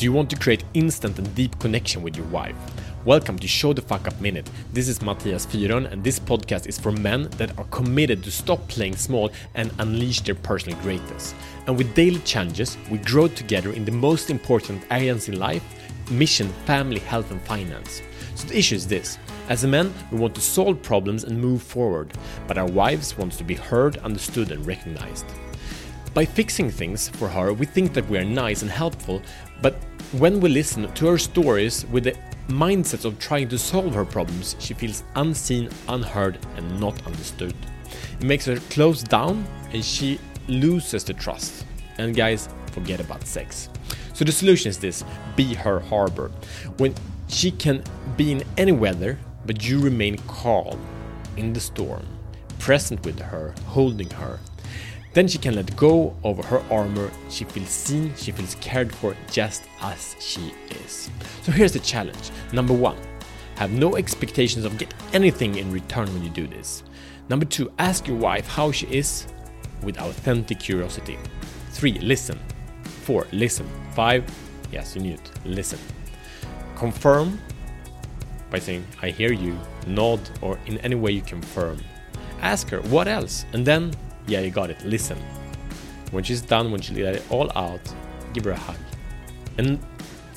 Do you want to create instant and deep connection with your wife? Welcome to Show the Fuck Up Minute. This is Matthias Fyron, and this podcast is for men that are committed to stop playing small and unleash their personal greatness. And with daily challenges, we grow together in the most important areas in life mission, family, health, and finance. So the issue is this. As a man, we want to solve problems and move forward, but our wives want to be heard, understood, and recognized. By fixing things for her, we think that we are nice and helpful, but when we listen to her stories with the mindset of trying to solve her problems, she feels unseen, unheard, and not understood. It makes her close down and she loses the trust. And guys, forget about sex. So the solution is this be her harbor. When she can be in any weather, but you remain calm in the storm, present with her, holding her, then she can let go of her armor, she feels seen, she feels cared for just as she is. So here's the challenge. Number one, have no expectations of get anything in return when you do this. Number two, ask your wife how she is with authentic curiosity. Three, listen. Four, listen. Five, yes, you need it, listen. Confirm by saying, I hear you, nod, or in any way you confirm. Ask her, what else? And then yeah, you got it. Listen. When she's done, when she let it all out, give her a hug. And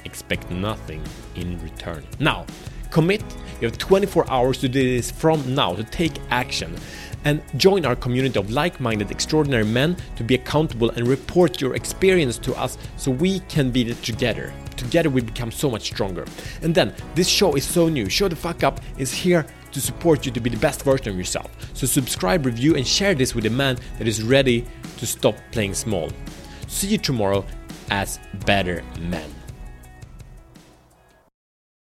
expect nothing in return. Now, commit. You have 24 hours to do this from now to take action and join our community of like minded, extraordinary men to be accountable and report your experience to us so we can be together. Together, we become so much stronger. And then, this show is so new. Show the Fuck Up is here to support you to be the best version of yourself. So, subscribe, review, and share this with a man that is ready to stop playing small. See you tomorrow as better men.